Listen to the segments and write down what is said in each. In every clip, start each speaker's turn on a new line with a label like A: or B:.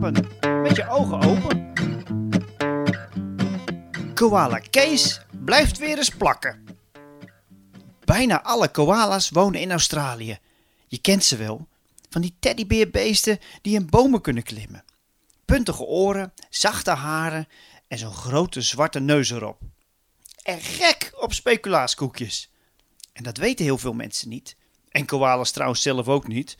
A: met je ogen open. Koala Kees blijft weer eens plakken. Bijna alle koala's wonen in Australië. Je kent ze wel, van die teddybeerbeesten die in bomen kunnen klimmen. Puntige oren, zachte haren en zo'n grote zwarte neus erop. En gek op speculaaskoekjes. En dat weten heel veel mensen niet. En koalas trouwens zelf ook niet.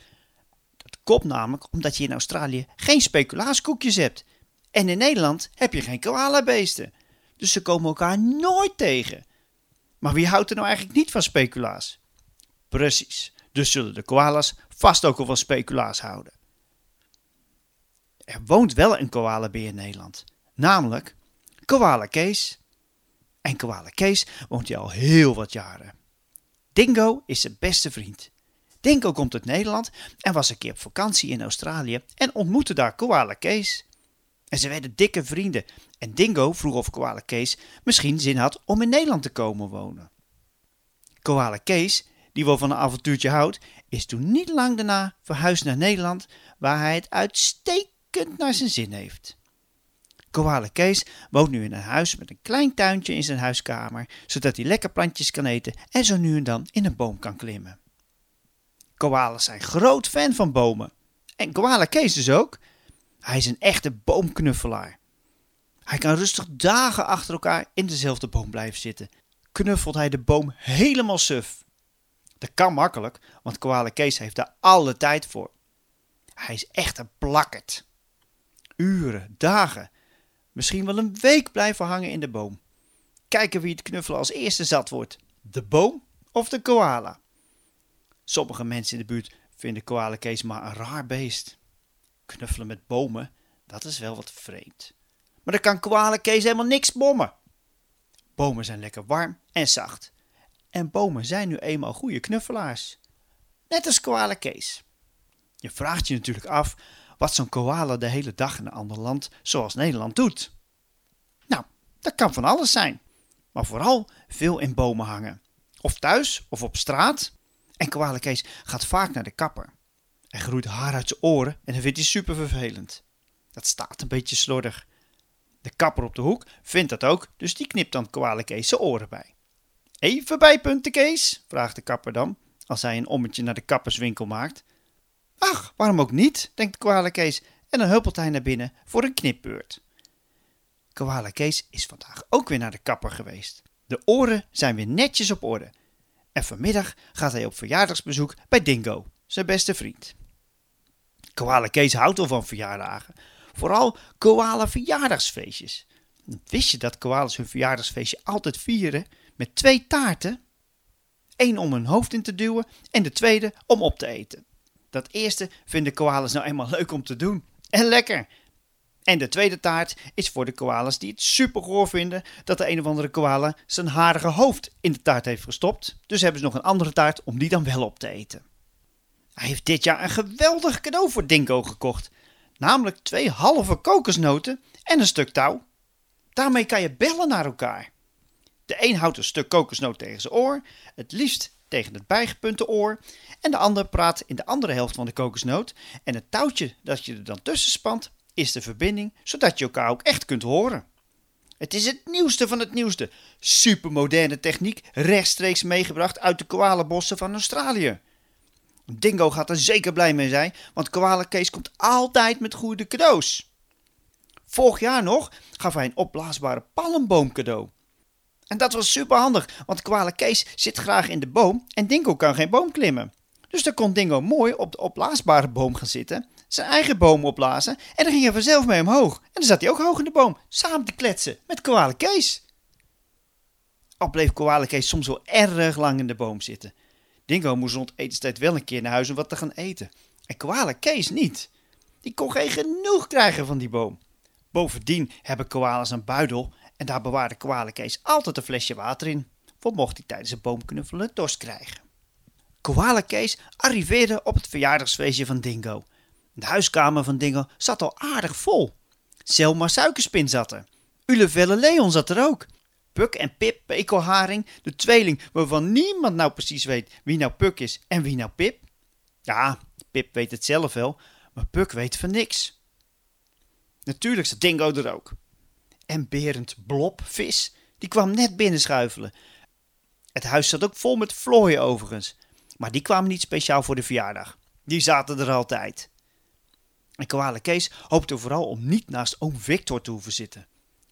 A: Dat komt namelijk omdat je in Australië geen speculaaskoekjes hebt. En in Nederland heb je geen koalabeesten. Dus ze komen elkaar nooit tegen. Maar wie houdt er nou eigenlijk niet van speculaas? Precies, dus zullen de koalas vast ook al van speculaas houden. Er woont wel een koalabeer in Nederland, namelijk Koala Kees. En Koala Kees woont hier al heel wat jaren. Dingo is zijn beste vriend. Dingo komt uit Nederland en was een keer op vakantie in Australië en ontmoette daar Koala Kees. En ze werden dikke vrienden en Dingo vroeg of Koala Kees misschien zin had om in Nederland te komen wonen. Koala Kees, die wel van een avontuurtje houdt, is toen niet lang daarna verhuisd naar Nederland, waar hij het uitstekend naar zijn zin heeft. Koala Kees woont nu in een huis met een klein tuintje in zijn huiskamer, zodat hij lekker plantjes kan eten en zo nu en dan in een boom kan klimmen. Koalas zijn groot fan van bomen. En Koala Kees dus ook. Hij is een echte boomknuffelaar. Hij kan rustig dagen achter elkaar in dezelfde boom blijven zitten. Knuffelt hij de boom helemaal suf. Dat kan makkelijk, want Koala Kees heeft daar alle tijd voor. Hij is echt een plakkerd. Uren, dagen, misschien wel een week blijven hangen in de boom. Kijken wie het knuffelen als eerste zat wordt: de boom of de koala. Sommige mensen in de buurt vinden Koala Kees maar een raar beest. Knuffelen met bomen, dat is wel wat vreemd. Maar dan kan Koala Kees helemaal niks bommen. Bomen zijn lekker warm en zacht. En bomen zijn nu eenmaal goede knuffelaars. Net als Koala Kees. Je vraagt je natuurlijk af wat zo'n koala de hele dag in een ander land, zoals Nederland, doet. Nou, dat kan van alles zijn. Maar vooral veel in bomen hangen. Of thuis of op straat. En Koala Kees gaat vaak naar de kapper. Hij groeit haar uit zijn oren en dat vindt hij super vervelend. Dat staat een beetje slordig. De kapper op de hoek vindt dat ook, dus die knipt dan Koala Kees zijn oren bij. Even bijpunten, Kees? vraagt de kapper dan, als hij een ommetje naar de kapperswinkel maakt. Ach, waarom ook niet, denkt Koala Kees en dan huppelt hij naar binnen voor een knipbeurt. Koala Kees is vandaag ook weer naar de kapper geweest. De oren zijn weer netjes op orde. En vanmiddag gaat hij op verjaardagsbezoek bij Dingo, zijn beste vriend. Koala Kees houdt al van verjaardagen. Vooral koala verjaardagsfeestjes. Wist je dat koalas hun verjaardagsfeestje altijd vieren met twee taarten? Eén om hun hoofd in te duwen en de tweede om op te eten. Dat eerste vinden koalas nou eenmaal leuk om te doen. En lekker. En de tweede taart is voor de koalas die het super goor vinden dat de een of andere koala zijn harige hoofd in de taart heeft gestopt. Dus hebben ze nog een andere taart om die dan wel op te eten. Hij heeft dit jaar een geweldig cadeau voor Dingo gekocht. Namelijk twee halve kokosnoten en een stuk touw. Daarmee kan je bellen naar elkaar. De een houdt een stuk kokosnoot tegen zijn oor, het liefst tegen het bijgepunte oor, en de ander praat in de andere helft van de kokosnoot. En het touwtje dat je er dan tussen spant, is de verbinding, zodat je elkaar ook echt kunt horen. Het is het nieuwste van het nieuwste. Supermoderne techniek, rechtstreeks meegebracht uit de koalabossen van Australië. Dingo gaat er zeker blij mee zijn, want Koala Kees komt altijd met goede cadeaus. Vorig jaar nog gaf hij een opblaasbare palmboom cadeau. En dat was super handig, want Koala Kees zit graag in de boom en Dingo kan geen boom klimmen. Dus dan kon Dingo mooi op de opblaasbare boom gaan zitten, zijn eigen boom opblazen en dan ging hij vanzelf mee omhoog. En dan zat hij ook hoog in de boom, samen te kletsen met Koala Kees. Al bleef Koala Kees soms wel erg lang in de boom zitten. Dingo moest rond etenstijd wel een keer naar huis om wat te gaan eten. En Koala Kees niet. Die kon geen genoeg krijgen van die boom. Bovendien hebben koalas een buidel en daar bewaarde Koala Kees altijd een flesje water in, voor mocht hij tijdens een boomknuffelen dorst krijgen. Koala Kees arriveerde op het verjaardagsfeestje van Dingo. De huiskamer van Dingo zat al aardig vol. Selma Suikerspin zat er. Ulevelle Leon zat er ook. Puk en Pip Pekelharing, de tweeling waarvan niemand nou precies weet wie nou Puk is en wie nou Pip. Ja, Pip weet het zelf wel, maar Puk weet van niks. Natuurlijk zat Dingo er ook. En Berend Blob, vis, die kwam net binnenschuifelen. Het huis zat ook vol met vlooien overigens. Maar die kwamen niet speciaal voor de verjaardag. Die zaten er altijd. En Koale Kees hoopte vooral om niet naast oom Victor te hoeven zitten.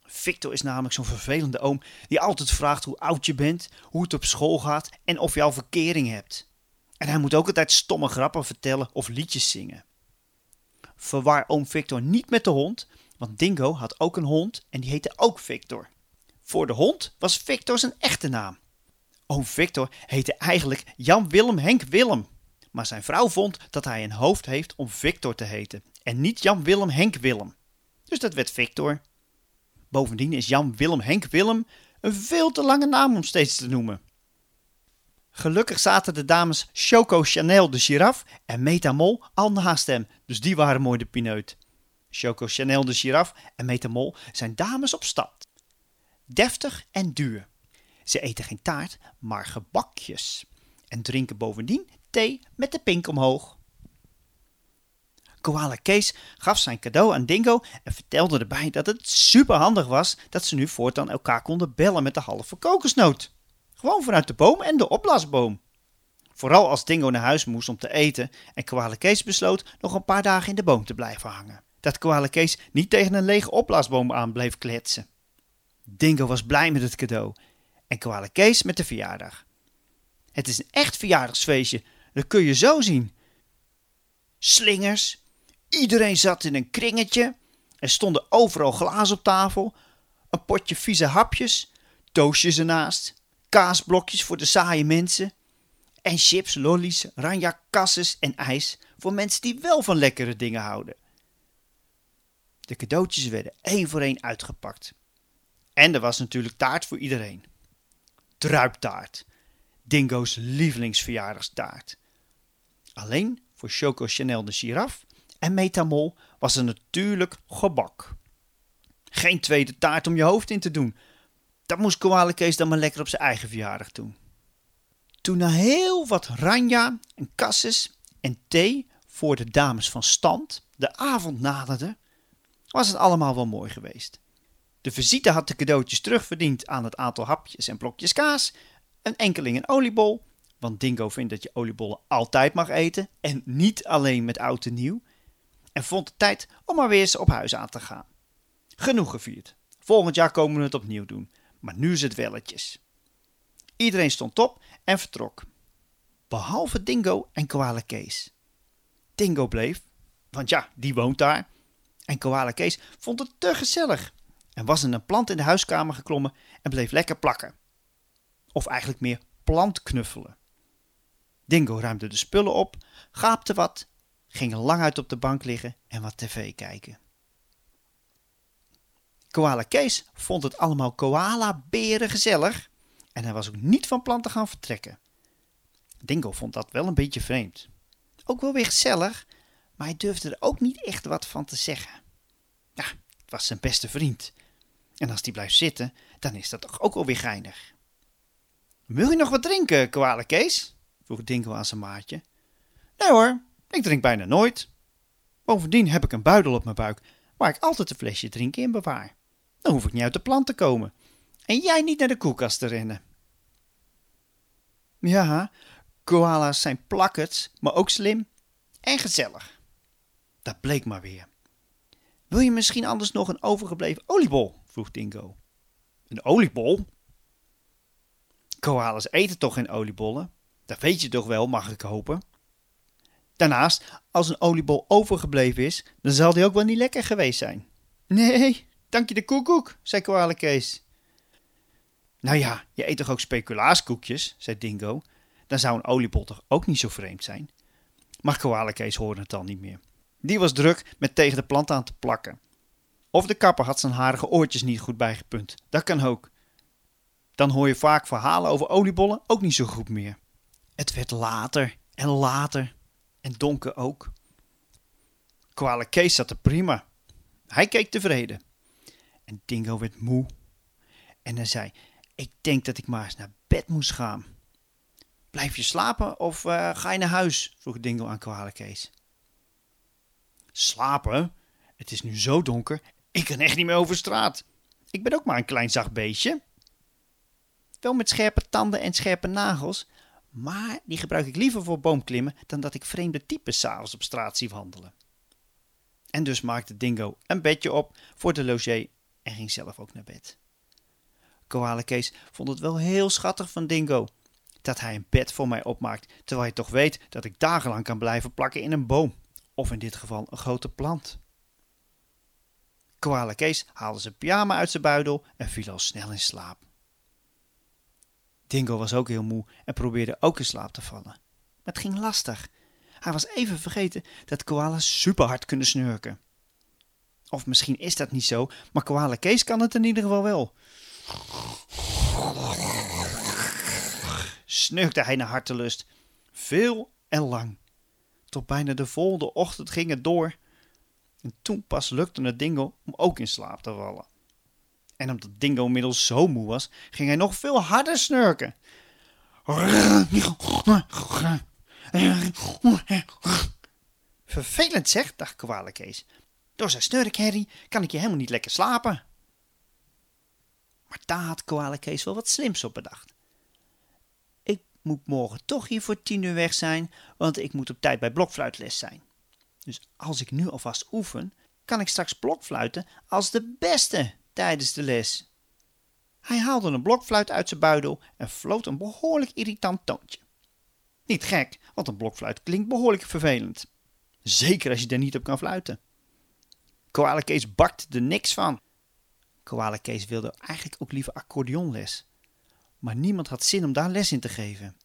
A: Victor is namelijk zo'n vervelende oom die altijd vraagt hoe oud je bent, hoe het op school gaat en of je al verkering hebt. En hij moet ook altijd stomme grappen vertellen of liedjes zingen. Verwar oom Victor niet met de hond, want Dingo had ook een hond en die heette ook Victor. Voor de hond was Victor zijn echte naam. Oom Victor heette eigenlijk Jan Willem Henk Willem. Maar zijn vrouw vond dat hij een hoofd heeft om Victor te heten en niet Jan Willem Henk Willem. Dus dat werd Victor. Bovendien is Jan Willem Henk Willem een veel te lange naam om steeds te noemen. Gelukkig zaten de dames Choco Chanel de giraf en Metamol al naast hem, dus die waren mooi de pineut. Choco Chanel de giraf en Metamol zijn dames op stad. Deftig en duur. Ze eten geen taart, maar gebakjes. En drinken bovendien thee met de pink omhoog. Koala Kees gaf zijn cadeau aan Dingo en vertelde erbij dat het superhandig was dat ze nu voortaan elkaar konden bellen met de halve kokosnoot. Gewoon vanuit de boom en de opblaasboom. Vooral als Dingo naar huis moest om te eten en Koala Kees besloot nog een paar dagen in de boom te blijven hangen. Dat Koala Kees niet tegen een lege opblaasboom aan bleef kletsen. Dingo was blij met het cadeau en Koala Kees met de verjaardag. Het is een echt verjaardagsfeestje, dat kun je zo zien. Slingers, iedereen zat in een kringetje, er stonden overal glazen op tafel, een potje vieze hapjes, toastjes ernaast, kaasblokjes voor de saaie mensen en chips, lollies, ranja kasses en ijs voor mensen die wel van lekkere dingen houden. De cadeautjes werden één voor één uitgepakt. En er was natuurlijk taart voor iedereen. Druiptaart. Dingo's lievelingsverjaardagstaart. Alleen voor Choco Chanel de giraf en Metamol was er natuurlijk gebak. Geen tweede taart om je hoofd in te doen. Dat moest Koala Kees dan maar lekker op zijn eigen verjaardag doen. Toen na heel wat ranja en kasses en thee voor de dames van stand de avond naderde, was het allemaal wel mooi geweest. De visite had de cadeautjes terugverdiend aan het aantal hapjes en blokjes kaas, een enkeling een oliebol, want Dingo vindt dat je oliebollen altijd mag eten en niet alleen met oud en nieuw, en vond het tijd om maar weer eens op huis aan te gaan. Genoeg gevierd. Volgend jaar komen we het opnieuw doen, maar nu is het welletjes. Iedereen stond op en vertrok, behalve Dingo en Koala Kees. Dingo bleef, want ja, die woont daar, en Koala Kees vond het te gezellig en was in een plant in de huiskamer geklommen en bleef lekker plakken. Of eigenlijk meer plantknuffelen. Dingo ruimde de spullen op, gaapte wat, ging lang uit op de bank liggen en wat tv kijken. Koala Kees vond het allemaal koala-beren gezellig en hij was ook niet van plan te gaan vertrekken. Dingo vond dat wel een beetje vreemd. Ook wel weer gezellig, maar hij durfde er ook niet echt wat van te zeggen. Ja, het was zijn beste vriend. En als die blijft zitten, dan is dat toch ook wel weer geinig. Wil je nog wat drinken, koala Kees? vroeg Dingo aan zijn maatje. Nee hoor, ik drink bijna nooit. Bovendien heb ik een buidel op mijn buik waar ik altijd een flesje drinken in bewaar. Dan hoef ik niet uit de plant te komen. En jij niet naar de koelkast te rennen. Ja, koala's zijn plakkers, maar ook slim en gezellig. Dat bleek maar weer. Wil je misschien anders nog een overgebleven oliebol? vroeg Dingo. Een oliebol? Koalas eten toch geen oliebollen? Dat weet je toch wel, mag ik hopen. Daarnaast, als een oliebol overgebleven is, dan zal die ook wel niet lekker geweest zijn. Nee, dank je de koekoek, zei Koala Kees. Nou ja, je eet toch ook speculaaskoekjes, zei Dingo. Dan zou een oliebol toch ook niet zo vreemd zijn. Maar Koala Kees hoorde het al niet meer. Die was druk met tegen de plant aan te plakken. Of de kapper had zijn harige oortjes niet goed bijgepunt. Dat kan ook. Dan hoor je vaak verhalen over oliebollen ook niet zo goed meer. Het werd later en later en donker ook. Kwale Kees zat er prima. Hij keek tevreden. En Dingo werd moe. En hij zei: Ik denk dat ik maar eens naar bed moest gaan. Blijf je slapen of uh, ga je naar huis? vroeg Dingo aan Kwale Kees. Slapen? Het is nu zo donker, ik kan echt niet meer over straat. Ik ben ook maar een klein zacht beestje. Wel met scherpe tanden en scherpe nagels, maar die gebruik ik liever voor boomklimmen dan dat ik vreemde types s'avonds op straat zie wandelen. En dus maakte Dingo een bedje op voor de logé en ging zelf ook naar bed. Koala Kees vond het wel heel schattig van Dingo dat hij een bed voor mij opmaakt, terwijl hij toch weet dat ik dagenlang kan blijven plakken in een boom, of in dit geval een grote plant. Koala Kees haalde zijn pyjama uit zijn buidel en viel al snel in slaap. Dingo was ook heel moe en probeerde ook in slaap te vallen. Maar het ging lastig. Hij was even vergeten dat koala's superhard kunnen snurken. Of misschien is dat niet zo, maar koala Kees kan het in ieder geval wel. Snurkte hij naar hartelust. Veel en lang. Tot bijna de volgende ochtend ging het door. En toen pas lukte het Dingo om ook in slaap te vallen. En omdat Dingo inmiddels zo moe was, ging hij nog veel harder snurken. Vervelend zeg, dacht Koala Kees. Door zijn snurkherrie kan ik je helemaal niet lekker slapen. Maar daar had Koala Kees wel wat slims op bedacht. Ik moet morgen toch hier voor tien uur weg zijn, want ik moet op tijd bij blokfluitles zijn. Dus als ik nu alvast oefen, kan ik straks blokfluiten als de beste tijdens de les. Hij haalde een blokfluit uit zijn buidel en floot een behoorlijk irritant toontje. Niet gek, want een blokfluit klinkt behoorlijk vervelend. Zeker als je er niet op kan fluiten. Koala Kees bakte er niks van. Koala Kees wilde eigenlijk ook liever accordeonles. Maar niemand had zin om daar les in te geven.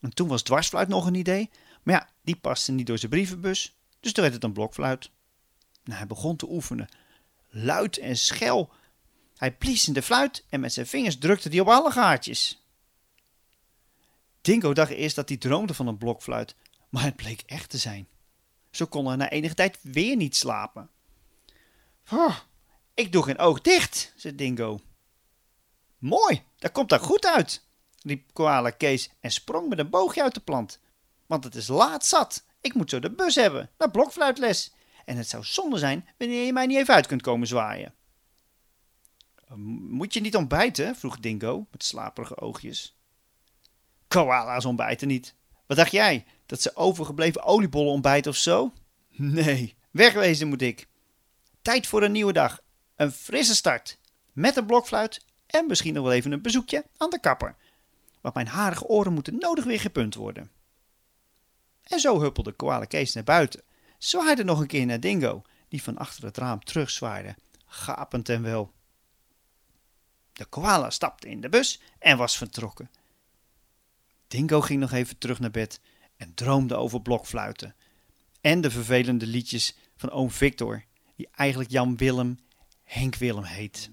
A: En toen was dwarsfluit nog een idee, maar ja, die paste niet door zijn brievenbus, dus toen werd het een blokfluit. Nou, hij begon te oefenen, luid en schel. Hij blies in de fluit en met zijn vingers drukte hij op alle gaatjes. Dingo dacht eerst dat hij droomde van een blokfluit, maar het bleek echt te zijn. Zo kon hij na enige tijd weer niet slapen. Ik doe geen oog dicht, zei Dingo. Mooi, dat komt er goed uit, riep Koala Kees en sprong met een boogje uit de plant. Want het is laat zat. Ik moet zo de bus hebben, naar blokfluitles. En het zou zonde zijn wanneer je mij niet even uit kunt komen zwaaien. Moet je niet ontbijten? vroeg Dingo met slaperige oogjes. Koala's ontbijten niet. Wat dacht jij? Dat ze overgebleven oliebollen ontbijten of zo? Nee, wegwezen moet ik. Tijd voor een nieuwe dag. Een frisse start. Met een blokfluit en misschien nog wel even een bezoekje aan de kapper. Want mijn harige oren moeten nodig weer gepunt worden. En zo huppelde Koala Kees naar buiten. Zwaaide nog een keer naar Dingo, die van achter het raam terugzwaaide, gapend en wel. De koala stapte in de bus en was vertrokken. Dingo ging nog even terug naar bed en droomde over blokfluiten. En de vervelende liedjes van oom Victor, die eigenlijk Jan Willem Henk Willem heet.